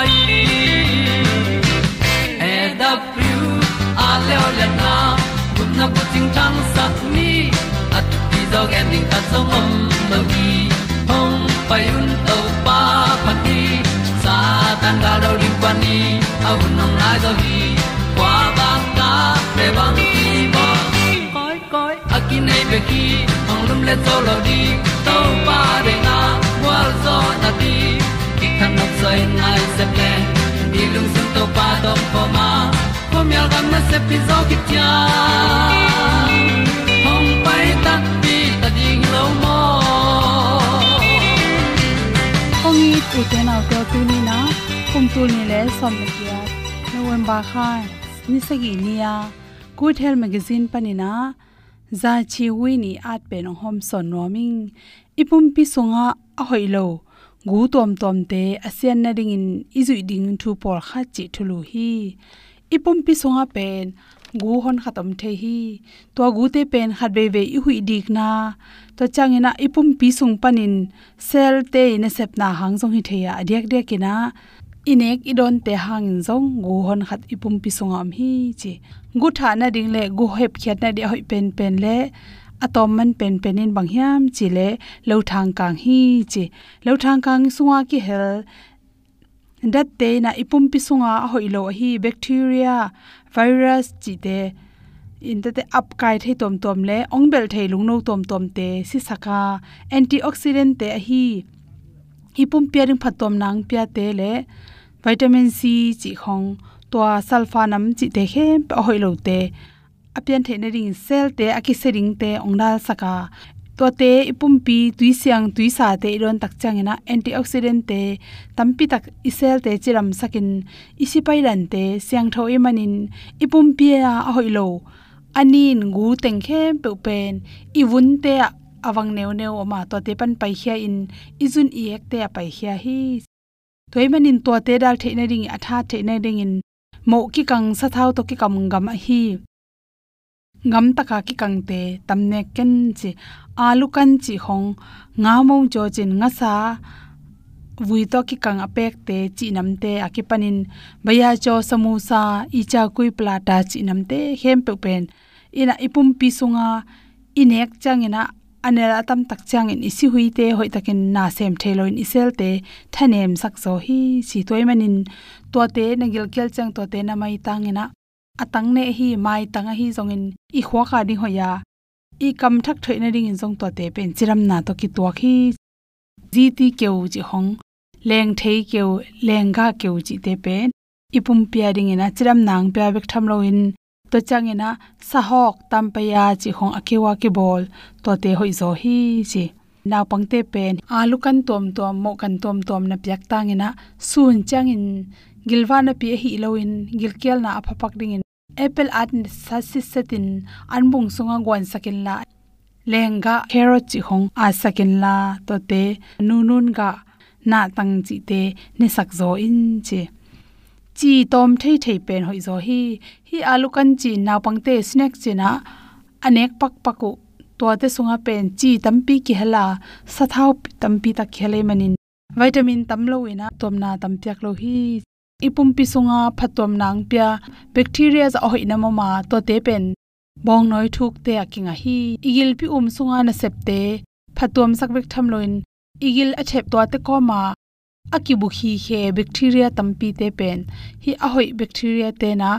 mai e da thru a le o le na. Kun na ko ting tang sat ni at ti dog ending ta song om lo gi hong pai un to pa pa ti sa tan ga do ri pa ni au nong lai do gi kwa ba ta pe bang ki bo koi koi akin nei be ki ong lum le zo lo di to pa de na wa zo na ti kan nok sai nai se ple ni lung sun to pa do po ma po mi al gam na se pi zo ki tia hong pai ta pi ta ding lo mo ong i tu te na te tu ni na kum tu ni le som le kia november khai ni sagi nia good health magazine panina za chi wi ni at pe no hom son noming ipum pi sunga a hoilo gu tom tom te asian na ding in izu ding thu por kha chi thulu hi. Ipum pi songa pen, gu hon khatam the hi. To gu te pen khat be be i hui dik na to changena ipum pi sung panin sel te in sep na hang jong hi theya adek de kina inek idon te hang jong gu hon khat ipum pi sungam hi chi. Gu tha na ding le gu hep khyat na de hoi pen pen le atom man pen penin bang hiam, chi lo thang kang hi, chi lo thang kang sunga ki hel, dat te na ipum pi sunga hoilo hi, bacteria virus, chi te in te up kai thei tom tom le, ong bel thei lung no tom tom te, si saka antioxidant te hi hi pum pia ring phatom nang pia te le, vitamin c chi khong to sulfa nam chi te khem hoi lo te apian the na ring sel te aki se ring te ongdal saka. To te ipum pi tui siang tui sa te, iron tak changena, antioxidant te, tampi tak isel te, chiram sakin isipai ran te, siang tho imanin ipum pi a hoilo anin gu teng khe pe pen i iwun te awang neu neu oma, to te pan pai khia in, izun i ek te pai khia hi. Toy manin to te dal the na ring atha the na ring in, mo ki kang, sa thau to ki kam gam hi ngam taka ki kangte, tamne ken chi alu kan chi hong nga mo cho chin nga sa vui to ki kang apek te chi nam te akipanin, baya cho samusa icha kui plata, chi nam te hem pe pen ina ipum pi sunga inek changena anela tam tak chang in isi hui te hoi takin na sem theloin isel te thanem sak so hi chi toimanin to te nagil kel chang to te na mai tangena atang ne hi mai tanga hi zongin i khwa kha ding hoya. I kam thak thoi na ring in zong to te pen chiram na to ki to khi ji ti keu ji hong, leng thei keu leng ga keu ji te pen. Ipum pia ding ina chiram nang pia bek tham lo in. To chang ina sa hok tam pa ya ji hong akewa ke bol. To te hoi zo hi ji naw pangte pen alu kan tom tom mo kan tom tom na pyak tangena sun changin gilwana pi hi loin gilkel na aphapak ding in apple at sasis setin, anbung sunga gwan sakin la. Lenga, carrot chi hong, a sakin la, to te, nunun ga, na tang chi te ne sak zo in che chi tom thei thei pen hoi zo hi hi alu kan chi pang te snack che na, anek pak paku to te sunga pen chi tampi ki hala, sathau tampi ta khele manin. Vitamin tamlo ina tomna tampiak lo hi ipum pisunga phatom nang pya bacteria za hoi na mama to te pen. Bong noi thuk te akinga hi. Igil pi um sunga na septe phatom sak bek tham loin. Igil a chep to te ko ma akibu hi he bacteria tampi te pen. Hi a hoi bacteria te na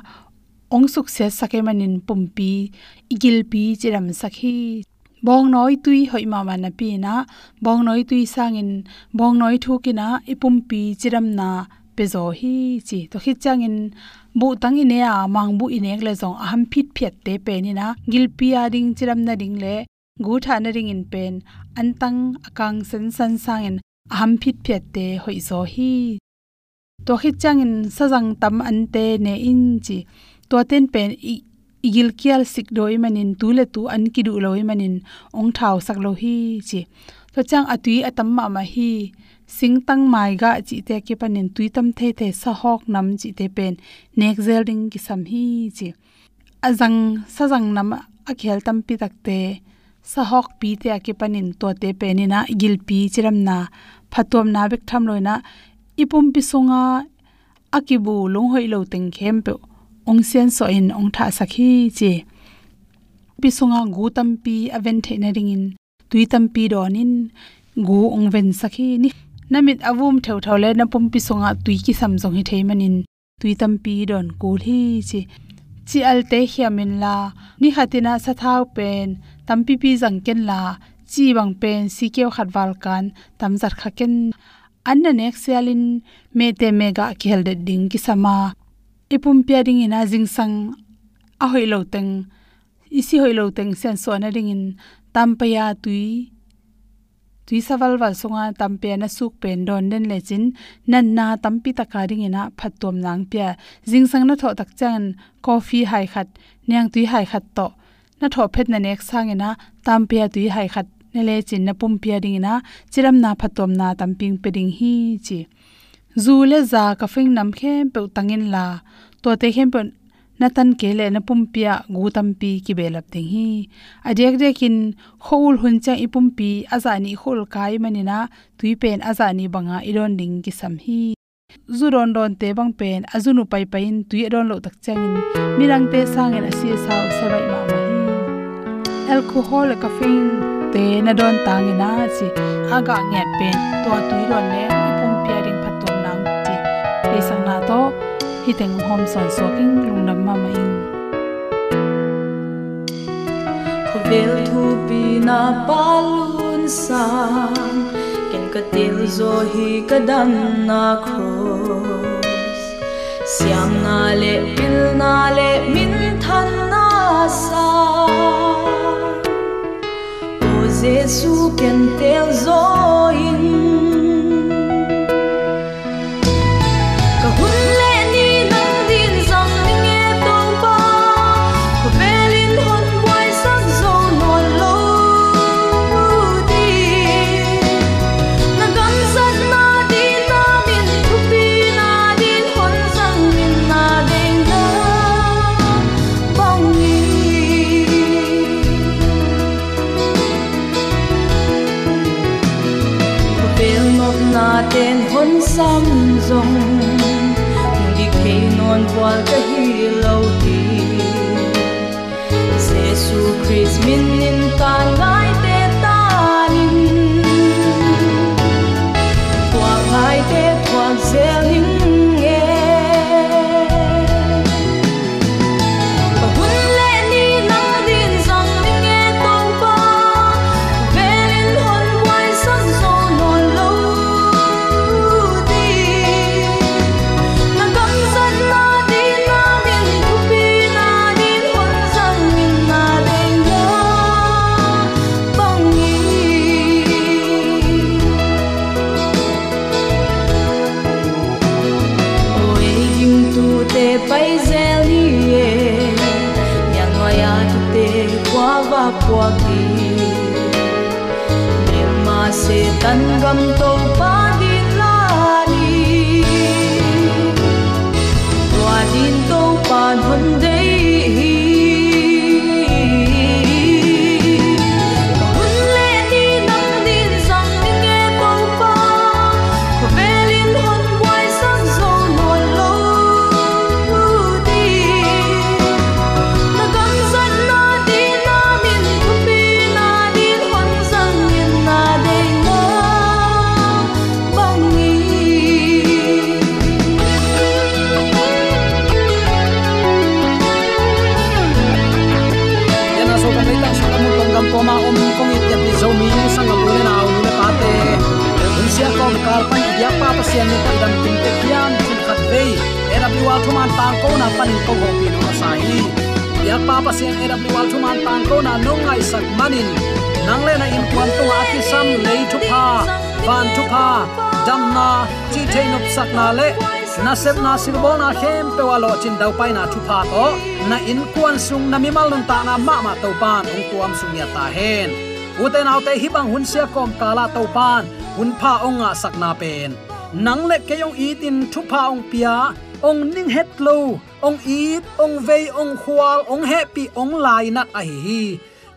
ong suk se sake manin pumpi. Igil pi chiram sakhi bong noi tui hoi ma ma na pi na. Bong noi tui sangin. Bong noi thukina ipum pi chiram na pezo hi chi to khit changin bu tang in e ya mang bu inek le zong aham phit phet te pe ni na gil pia ding chiram na ding le, gu tha na ring in pen, an tang akang sen san sang in aham phit phet te hoi zo hi. To khit sa jang tam an te ne in chi, to ten pen igil kial sik doi manin tu le tu an ki du loi manin ong thau sak lo hi chi. To chang atui atam ma ma hi sing tang mai ga chi te ki panin tui tam the the sa hok nam chi te pen. Nek zel ding ki sam hi chi. Azang, sa jang nam a khel tam pi tak te sa hok pi te ki panin to te penina gil pi chiram na. Phatom na bek tham loina ipum pi songa akibu long hoi lo teng khem pe ong sen so in ong tha sakhi chi. Pi songa gu tam pi aven the na ring in. Tui tam pi donin gu ong ven sakhi ni namit avum theu thau le na pum pi songa tui ki sam jong hi thei manin tui tam pi don kul hi chi. Chi al te hiamin la. Ni hatina sa thau pen. Tam pi pi jang ken la. Chi bang pen si keu khat wal kan. Tam zar kha ken. An na nek sialin. Me te mega khel de ding ki sama. E Ipum pia ding ina jing sang. A hoi lo teng. E Isi hoi lo teng sen so na ring in. Tam pa ya tui tui sawal wal songa tampe na suk pen don den le chin nan na tampi taka ring ina phatom nang pya jing sang na tho tak chan coffee hai khat nyang tui hai khat to. Na tho phet na nek sang ina tampe tui hai khat ne le chin na pum pya ring ina chiram na phatom na tamping pe ding hi chi. Zu le za ka fing nam khem pe tangin la. To te khem pe na tan ke le na pumpia gu tampi ki belap ding hi. Adek dekin khol hun cha ipumpi azani khol kai manina tui pen azani banga iron ding ki sam hi. Zuron don te bang pen azunu pai pain tui ron lo tak changin mirang te sangen asi sau sebai ma ma hi. Alcohol caffeine te na don tangina chi aga nget pen to tui ron ne hi teng hom son so king lung nam ma mai vel thu pi na palun sang ken ka til zo hi ka dam na cross. Siam na le pil na le min than na sa. O jesus hôn sian era biwal thuman tang ko na nong ngai sak manin nang le na in kwan to a ki sam le thu pa van thu pa dam na chi the nop sak na le na sep na silbo na khem pe wa lo chin dau pai na thu pa to na in kwan sung na mi mal nun ta na ma ma to pan ong tuam sung ya ta hen uten autte hi bang hun sia kom kala to pan hun pha onga sakna pen nang le ke yong itin thu pa ong pia ong ning het lo ong it ong vei ong khwal ong happy ong lai na a hi. Hi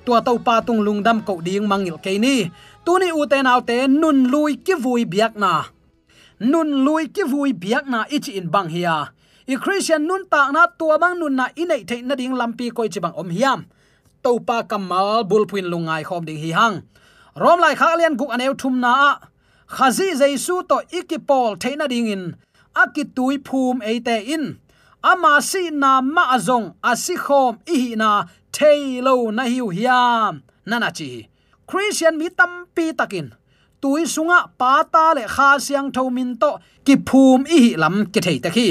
tua tau pa tung lungdam ko ding mangil ke ni. Tuni u te nau te nun lui ki vui biak na. Nun lui ki vui biak na ichi in bang hiya i christian nun ta na, tua bang nun na inei the na ding lampi koi chi bang om hiam. To pa kamal bulpuin lungai khom ding hi hang rom lai kha lian guk aneu thum na. Khazi jaisu to ikipol theina ding in akitui phum eite in. Ama si na ma azong, asi khom i na thailo na hiu hiam. Nana chi christian mi tampi takin. Tui sunga pata le kha siang thomin to ki phum i lam ki thei ta khi.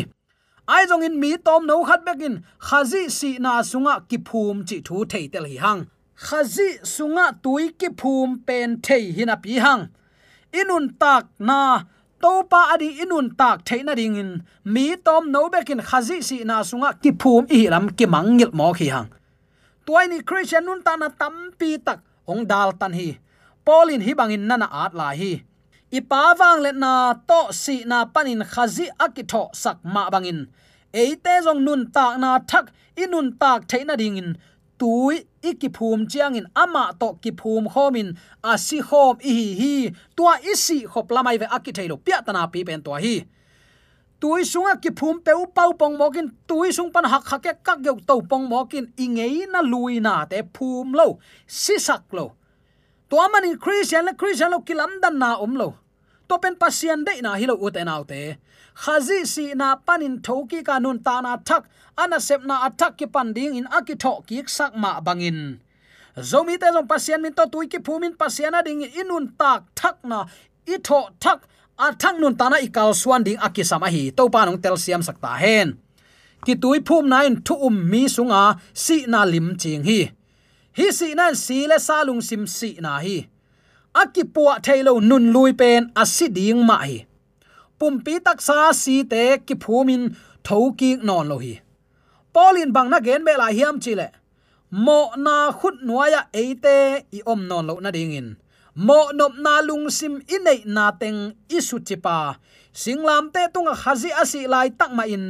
Ai jong in mi tom no khat bekin khazi si na sunga ki phum chi thu thei tel hi hang. Khazi sunga tui ki phum pen thei hina pi hang. Inun tak na topa adi inun tak theina ding in mi tom no bekin khazi si na sunga ki phum i ram ki mangil mo khi hang. Tuai ni christian nun ta na tam pi tak ong dal tan hi. Polin hi bangin nana at la hi. Ipa wang le na to si na panin khazi akitho sak ma bangin. Eite jong nun tak na thak inun tak theina ding in tui ikiphum chiang in ama to kiphum khomin asi khom i hi hi tua isi khop lamai ve aki thailo pya tana pi pen to hi. Tui sunga ki phum pe u pau pong mokin, tui sung pan hak hak ke kak yok to pong mokin, ingei na lui na te phum lo si sak lo. To man in christian la christian lo kilam dan na um lo. To pen pasian de na hilo ut en autte khazi si na panin thoki ka nun ta na thak, ana sep na athak ki pan ding in akitho ki sak ma bangin. Zomi te jong pasian min to tuiki phumin pasiana ding inun tak thak na, i tho thak, a thang nun tana ikal suan ding akisama hi. To pa nong tel siam sakta hen. Ki tui phum na in thu um mi sunga, si na lim ching hi. Hi si na si le salung sim si na hi. Akipua thailo nun lui pen asiding ma hi pumpi tak sa si te ki phumin thoki non lo hi polin bang na gen be la hiam chile mo na khut nuaya eite i om non lo na ding in mo nop na lung sim inei na teng isu chipa singlam te tunga khazi asi lai tak ma in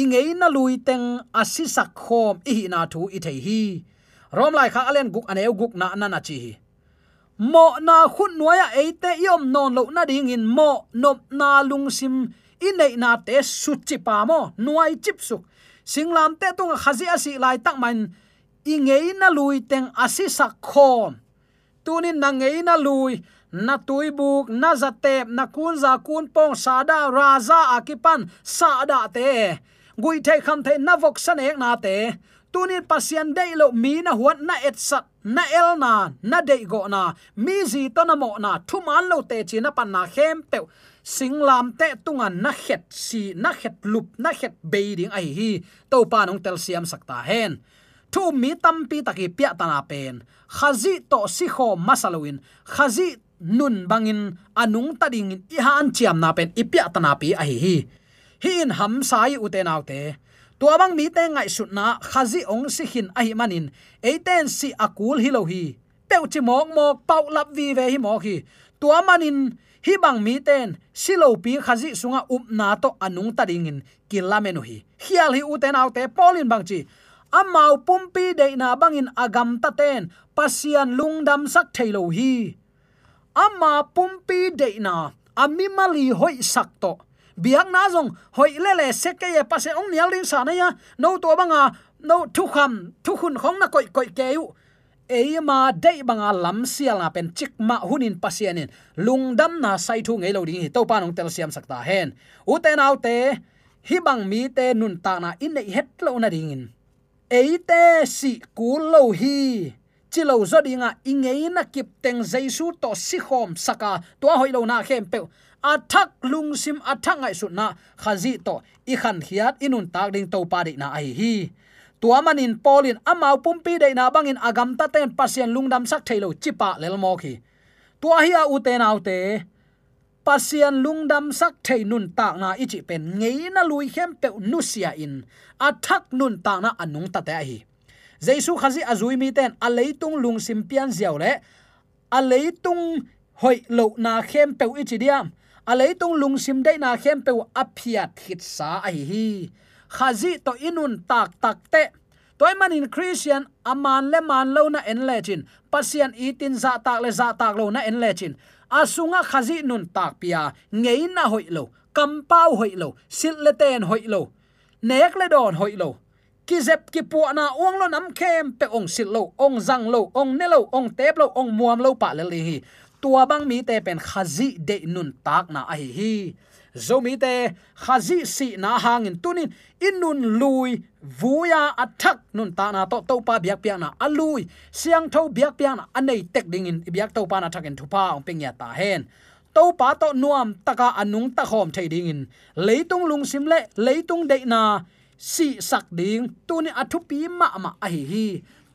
ingei na lui teng asi sak khom i na thu i thei hi rom lai kha alen guk aneu guk na na na chi hi mo na khun nuaya eite yom non lo na ding in mo nop na lung sim. Inei na te su chi pa mo, nuai chip suk. Singlam te tung khazi asi lai tak man. Ingei na lui teng asi sak khom. Tunin na ngei na lui, na tui buk, na zatep na kun za kun pong sada raza akipan sada te. Gui thei kham thei na vok san ek na te tunin pasian dei lo mi na huat na et sat, na el na na dei go na. Mi zi to na mo na, thu man lo te chi na pan na khem pe singlam te tunga na khet si, na khet lup, na khet be ding ai hi. To pa nong tel siam sakta hen. Thu mi tampi taki piat na pen. Khazi to si kho masalowin khazi nun bangin anung tading i han chiam na pen ipia tana pi ai hi. Hi in ham sai uten autte tua bang mi te ngai sut na khazi ong si hin ai manin. Eiten si akul hi lo hi. Peu chi mok mok, pau lap vi ve hi mok hi. Tua manin, hi bang mi ten silo pi khazi sunga up na to anung ta ding in kilamenu hi. Hial hi uten autte polin bang chi. Amau pumpi de na bangin agam ta ten, pasian lungdam sak thailo hi. Ama pumpi de na ami mali hoi sak to biak na zong hoi le le se ke ye pase ong nial ring sa na ya no to banga no thu kham thu khun khong na koi koi ke yu eima dei banga lam sial na pen chik ma hunin pasianin lungdam na sai thu ngei lo ding hi to pa nong tel siam sakta hen u te nau te hi bang mi te nun ta na in nei het lo na ding in eite si ku lo hi. Chilo zo dinga ingei na kip teng jaisu to si khom saka to hoi lo na khem pe athak lungsim athang ai su na khazi to. I khan hiat inun tak ding to pa de na ai hi. Tua manin polin amau pumpi de na bangin agam ta ten pasien lungdam sak thailo chipa lel mo khi tua hi a uten autte pasian lungdam sak thei nun tak na ichi pen ngei na lui hem pe nusia in. Athak nun tak na anung ta te hi. Jaisu khazi azui mi ten aleitung lungsim sim pian ziaw le aleitung hoi lo na khem pe ichi diam alei tung lungsim dei na khem pe a hit sa ai hi. Khazi to inun tak tak te. Toy manin christian aman le man lo na en lechin pasian itin za tak le za tak lo na en lechin asunga khazi nun tak pia. Ngei na hoi lo. Kampau hoi lo. Sil le ten hoi lo. Nek le don hoi lo. Ki zep ki pu na ong lo nam khem pe ong sil lo. Ong zang lo. Ong ne lo. Ong tep lo. Ong muam lo pa le li hi tua bang mi te pen khazi de nun tak na ai hi. Zomi te khazi si na hangin tunin inun lui. Vuya athak nun ta na to to pa biak piak na alui. Siang tho biak piak na anei tek ding in. Biak to pa na thakin thupa ong ping ya ta hen. To pa to nuam taka anung ta khom thei ding in. Leitung lung sim le, leitung de na si sak ding. Tunin athupi ma ma a hi hi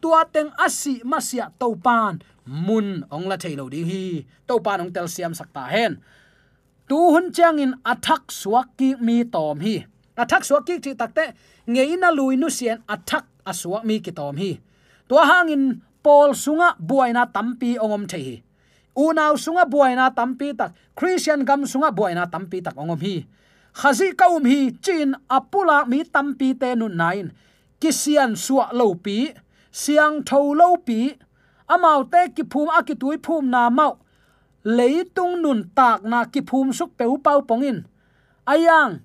tua teng asi masia topan mun ong la thailo ding hi. Topan ong tel siam sakta hen. Tu hun chang in athak suak ki mi tom hi. Athak suak ki chi takte ngeina luinu sian athak asuak mi ki tom hi. To hangin pol sunga buaina tampi ongom the hi. Unaw sunga buaina tampi tak. Christian gam sunga buaina tampi tak ongom hi. Khazi kaum hi chin apula mi tampi te nu nain kisian suwa lo pi siang tho lo pi amau te ki phum akitui phum na mau. Leitung nun tak na ki phum suk peu pau pongin ayang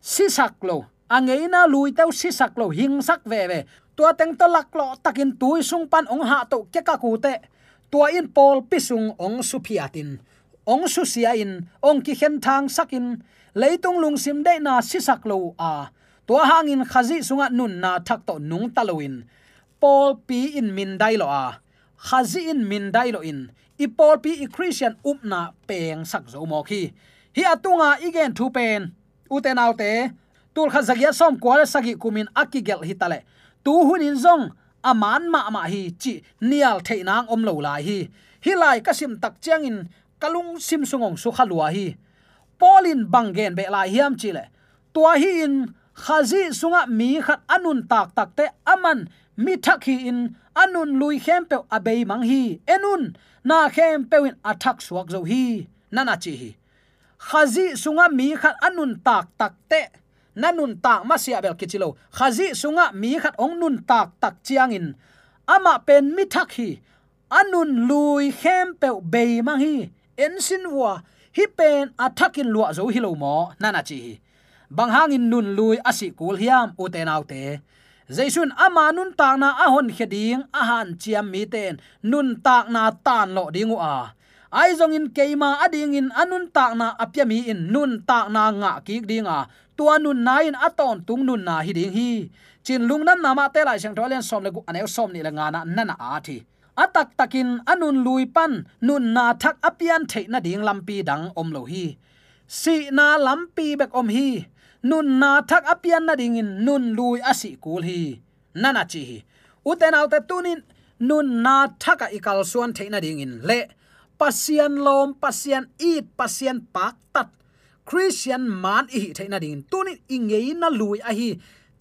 si sak lo. Angeina lui teu si sak lo hing sak ve ve. Tua teng to lak lo takin tui sung pan ong ha to ke ka ku te. Tua in pol pisung ong su phiatin ong su sia in, ong ki khen thang sakin leitung lung sim de na si sak lo a. Tua hangin khazi sunga nun na thak to nung taloin Paul pi in min dai lo a. Khazi in min dai lo in. Ipol pi i christian upna peng sak zo mo khi. Hi atunga igen thu pen. Uten autte tul khazagya som kwal sagi kumin akigel hitale tu hunin zong. Aman ma ma hi chi nial theinang om lo lai hi. Hi lai kasim tak chiang in kalung sim sungong su khalua hi. Polin bangen be lai hiam chile tua hi in khazi sunga mi khat anun tak tak te aman mi thakhi in, anun lui khem pe abei mang hi. Enun, na khem pewin athak suak zo hi. Nana chi hi. Khazi sunga mi khat anun tak tak te. Nanun tak ma sia bel kichilo khazi sunga mi khat ong nun tak tak chiang in. Ama pen mi thakhi. Anun lui khem pe bei mang hi. En sin wa, hi pen athakin lua zo hi lo mo. Nana chi bang hangin nun lui asi kul hiam, u te te jaisun ama nun ta na a hon kheding a han chiam mi ten, nun ta na tan lo dingu a. Ai zong in keima ading in anun ta na apya mi in, nun ta na nga ki dinga tua nun na in aton tung nun na hi ding hi. Chin lung nan nama te lai sang tholen som le gu anel som ni la nga na nana a thi. Atak takin anun lui pan, nun na thak apian the na ding lampi dang om lo hi. Si na lampi bek om hi nun na thak apian na ding in, nun lui asi kul hi. Nana chi hi. Uten autte tunin nun na thaka ikal suan theina ding in. Le, pasian lom, pasian eat, pasian pak tat. Christian man i theina ding tunin ingei na lui a hi.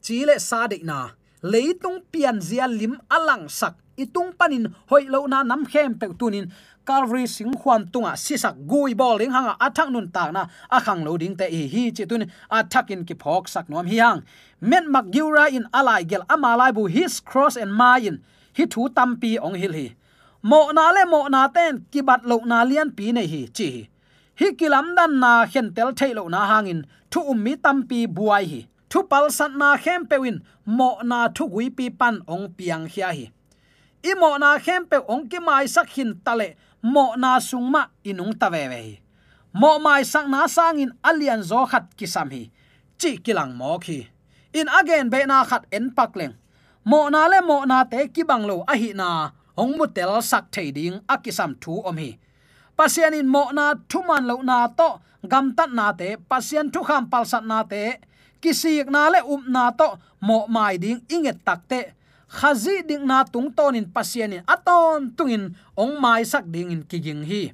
Chile sa de na. Leitung pian zia lim alang sak. Itung panin hoi lo na nam khem pe tunin calvary sing khwan tunga sisak gui bol ling hanga athak nun ta na, a khang lo ding te hi hi chi tun athak in ki phok sak nom hi hang. Men mak giura in alai gel amalai bu his cross and mine hi thu tampi ong hil hi. Mo na le mo na ten, ki bat lo na lian pi nei hi chi hi. Kilam dan na hen tel thei lo na hangin thu um mi tampi buai hi. Thu pal san na khem pewin mo na thu gui pi pan ong piang hia hi. I mo na khem pe ong ki mai sak hin tale mo na sungma inung ta ve ve mo mai sang na sangin alian zo khat kisam hi. Chi kilang mo khi. In again be na khat en pak leng. Mo na le mo na te ki bang lo a hi na. Ong mu tel sak thei ding akisam thu om hi. Pasian in mo na thu man lo na to. Gam tat na te pasian thu kham pal sat na te. Kisik na le um na to. Mo mai ding inget tak te khazi ding na tung ton in pasien in aton tungin ong mai sak ding in kiging hi.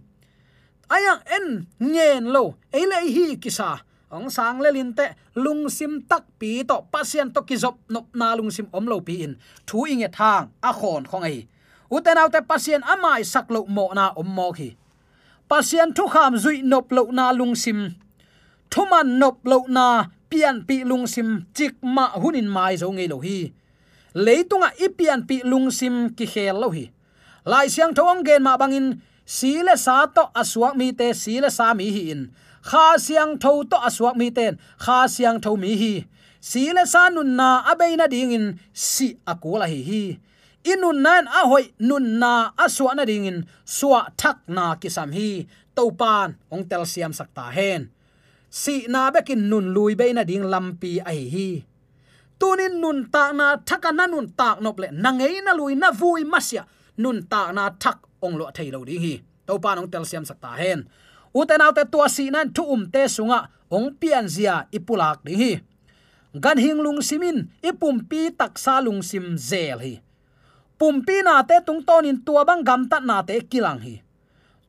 Ayang en ngen lo ele hi kisa. Ong sang le lin te lung sim tak pi to pasien to kizop nop na lung sim om lo pi in. Thu inge thang a khon khong ai uten autte pasien amai sak lo mo na om mo hi, pasien thu kham zui nop lo na lung sim. Thuman nop lo na pian pi lung sim chik ma hunin mai zo ngei lo hi leitunga ipian pi lung sim ki khel lo hi lai siang thong gen ma bangin sile sa to aswak mi te sile sa mi hi in. Kha siang tho to aswak mi ten kha siang tho mi hi sile sa nun na abeina ding in si akula hi hi inun nan a hoi nun na aswa na ding in suwa thak na kisam hi topan ong tel siam sakta hen si na bekin nun lui be na ding lampi ai hi tunin nun ta na thaka na nun tak nop le na ngei na lui na vui masia. Nun ta na thak ong lo thei lo ding hi. To pa nong tel siam sakta hen. U te nau te tua si nan thu um te sunga, ong pian zia ipulak ding hi. Gan hing lung simin ipum pi tak sa lung sim zel hi. Pum pi na te tung ton in tua bang gam tat na te kilang hi.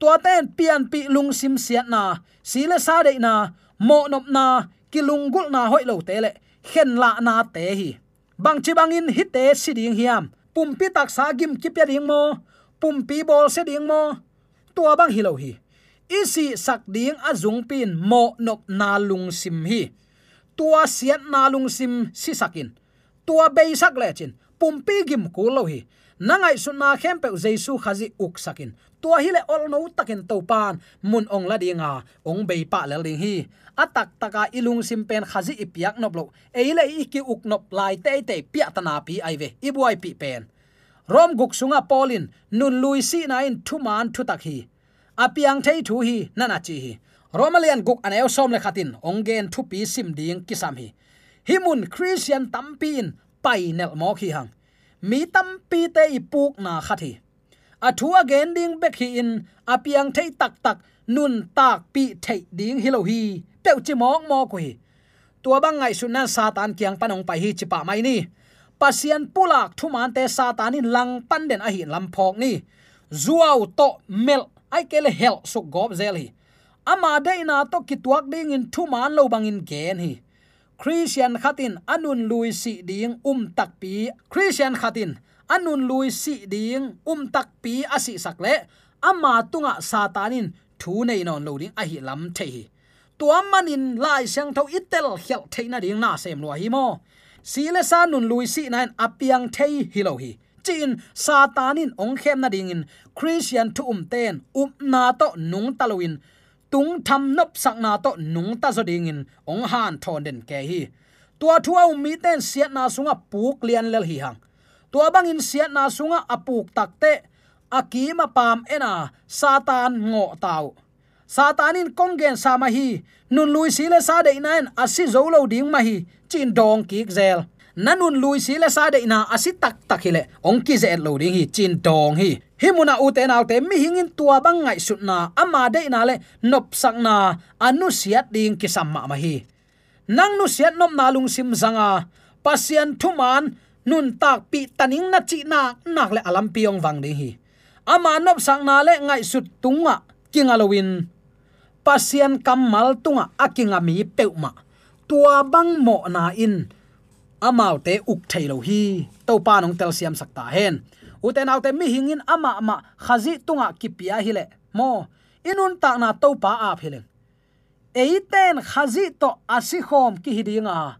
Tua ten pian pi lung sim siat na sile sa de na, mo nop na, kilung gul na hoi lo te le khen la na te hi. Bang chi bang in hi te si ding hiam. Pumpi tak sa gim ki pe ding mo. Pumpi bol se ding mo. Tua bang hi lo hi. Isi sak ding azung pin mo nok na lung sim hi. Tua siat na lung sim si sakin tua be sak le chin. Pumpi gim ku lo hi. Nangai sunna khem pe jesu khazi uk sakin tua hi le ol no takin to pan. Mun ong la dinga ong be pa le ding hi. Atak taka ilung sim pen khazi ipiak nop lo. Eile iki uk nop lai te te pia tana pi ai ve. Ibuai pi pen. Rom guk sunga polin. Nun lui si na in thu man thu tak hi. Apiang thei thu hi nana chi hi. Romalian guk aneo som le khatin. Ongen thu pi sim ding kisam hi. Himun christian tampin pai nel mo khi hang. Mi tam pi te ipuk na khathi athua gen ding bek hi in. Apiang thei tak tak, nun tak pi thei ding hilo hi. Peu chi mok mo ku hi tua bang ngai sunan satan kyang panong pai hi chi pa mai ni. Pasian pulak thuman te satanin lang pan den a hi lam phok ni. Zuaw to mel, ai kele hel Suk gob zel hi. Ama de na to ki tuak ding in thuman lo bangin gen hi. Christian khatin anun lui si ding um tak pi. Christian khatin anun lui si ding um tak pi asi sakle ama tunga satanin, thu nei non lo ding a hi lam the hi. Tuam manin lai sang tho itel khel theina ding, na sem lo hi mo. Si le sa nun lui si nan, apiang thei hi lo hi. Chin, satanin ong khem na ding in christian thu um ten um na to nung taluin tung tham nop sak na to nung ta zo ding in ong han thon den ke hi. Tua thua um mi ten siat na sunga puk lian lel hi hang tua bangin siat na sunga apuk takte. Akima pam ena satan ngo tau. Satanin kongen sama hi nun lui sile sa de nan asi zolo ding ma hi chin dong ki zel. Nanun lui sile sa de na asi tak tak hile. Ong ki zel lo ding hi. Chin dong hi. Himuna ute naw te mi hingin tua bang ngai sut na. Ama de na le nop sak na. Anu siat ding ki samma ma hi nang nu siat nom na lung sim zanga. Pasian thuman nun tak pi taning na chi na nak le alam piong wang ding hi. Ama nop sang na le ngai sut tunga kingalowin pasian kamal tunga akinga mi peuma tua bang mo na in. Amau te uk thailo hi. To pa nong tel siam sakta hen. Uten autte mi hingin ama ama khazi tunga kipia hile mo, inun ta na to pa a phileng eiten khazi to asi khom ki hidinga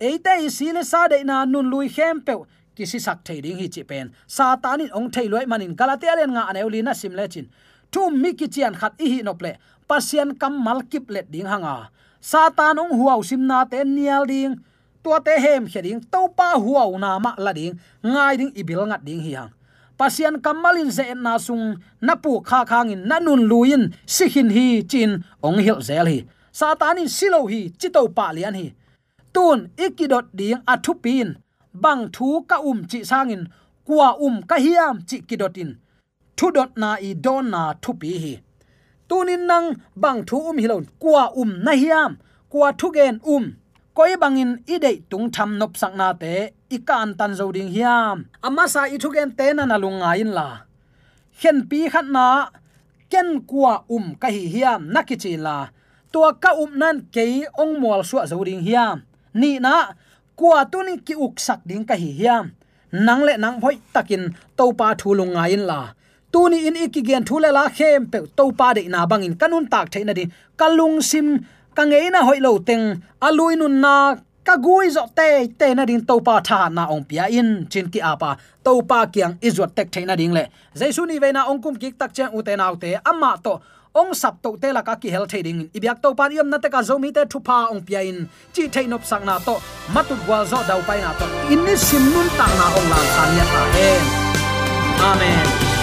eite isile sa de na nun lui khem pe kisi sak thei ding hi chi pen. Satanin ong thei loi manin galatia len nga aneuli na sim lechin tu mi ki chian khat i hi nople pasian kam mal kip let ding hanga. Satan ong huaw sim na te nial ding. Tua te hem kheding to pa huaw na ma la ding. Ngai ding ibil ngat ding hi hang. Pasian kamalin ze na sung. Na pu kha khangin na nun luin sikhin hi chin ong hil zel hi. Satanin silo hi chito pa lian hi tun ikidot ding athupin bang thu ka um chi sangin, kwa um ka hiam chi kidotin thu dot na i don na thu pi hi. Tunin nang, bang thu um hilon kwa um na hiam, kwa thu gen um. Koi bangin ide tung tham nop sak na te ikan tan zo ding hiam. Ama sa i thu gen te na na lunga in la. Hen pi khat na, ken kwa um ka hi hiam nakichi la. Tua ka um nan ke ong mol suwa zo ding hiam ni na kwa tu ni ki uk sak ding ka hi hiam. Nang le nang hoi takin to pa thulung nga in la. Tu ni in ikigen thu le la khem pe to pa de na bangin kanun tak theina di. Kalung sim ka ngei na hoi lo teng aluinun na ka gui zo te te na din to pa tha na ong pia in. Chin ki apa to pa kyang izot tek theina ding le. Jaisu ni ve na ong kum ki tak chang u te nau te amma to ong sap to te la ka ki hel thading ibyak to pan yom na te ka zomi te thupa ong pia in. Chi thainop sang na to matu gwal zo dau pai na to in ni sim nun tang na ong la san ya ta amen.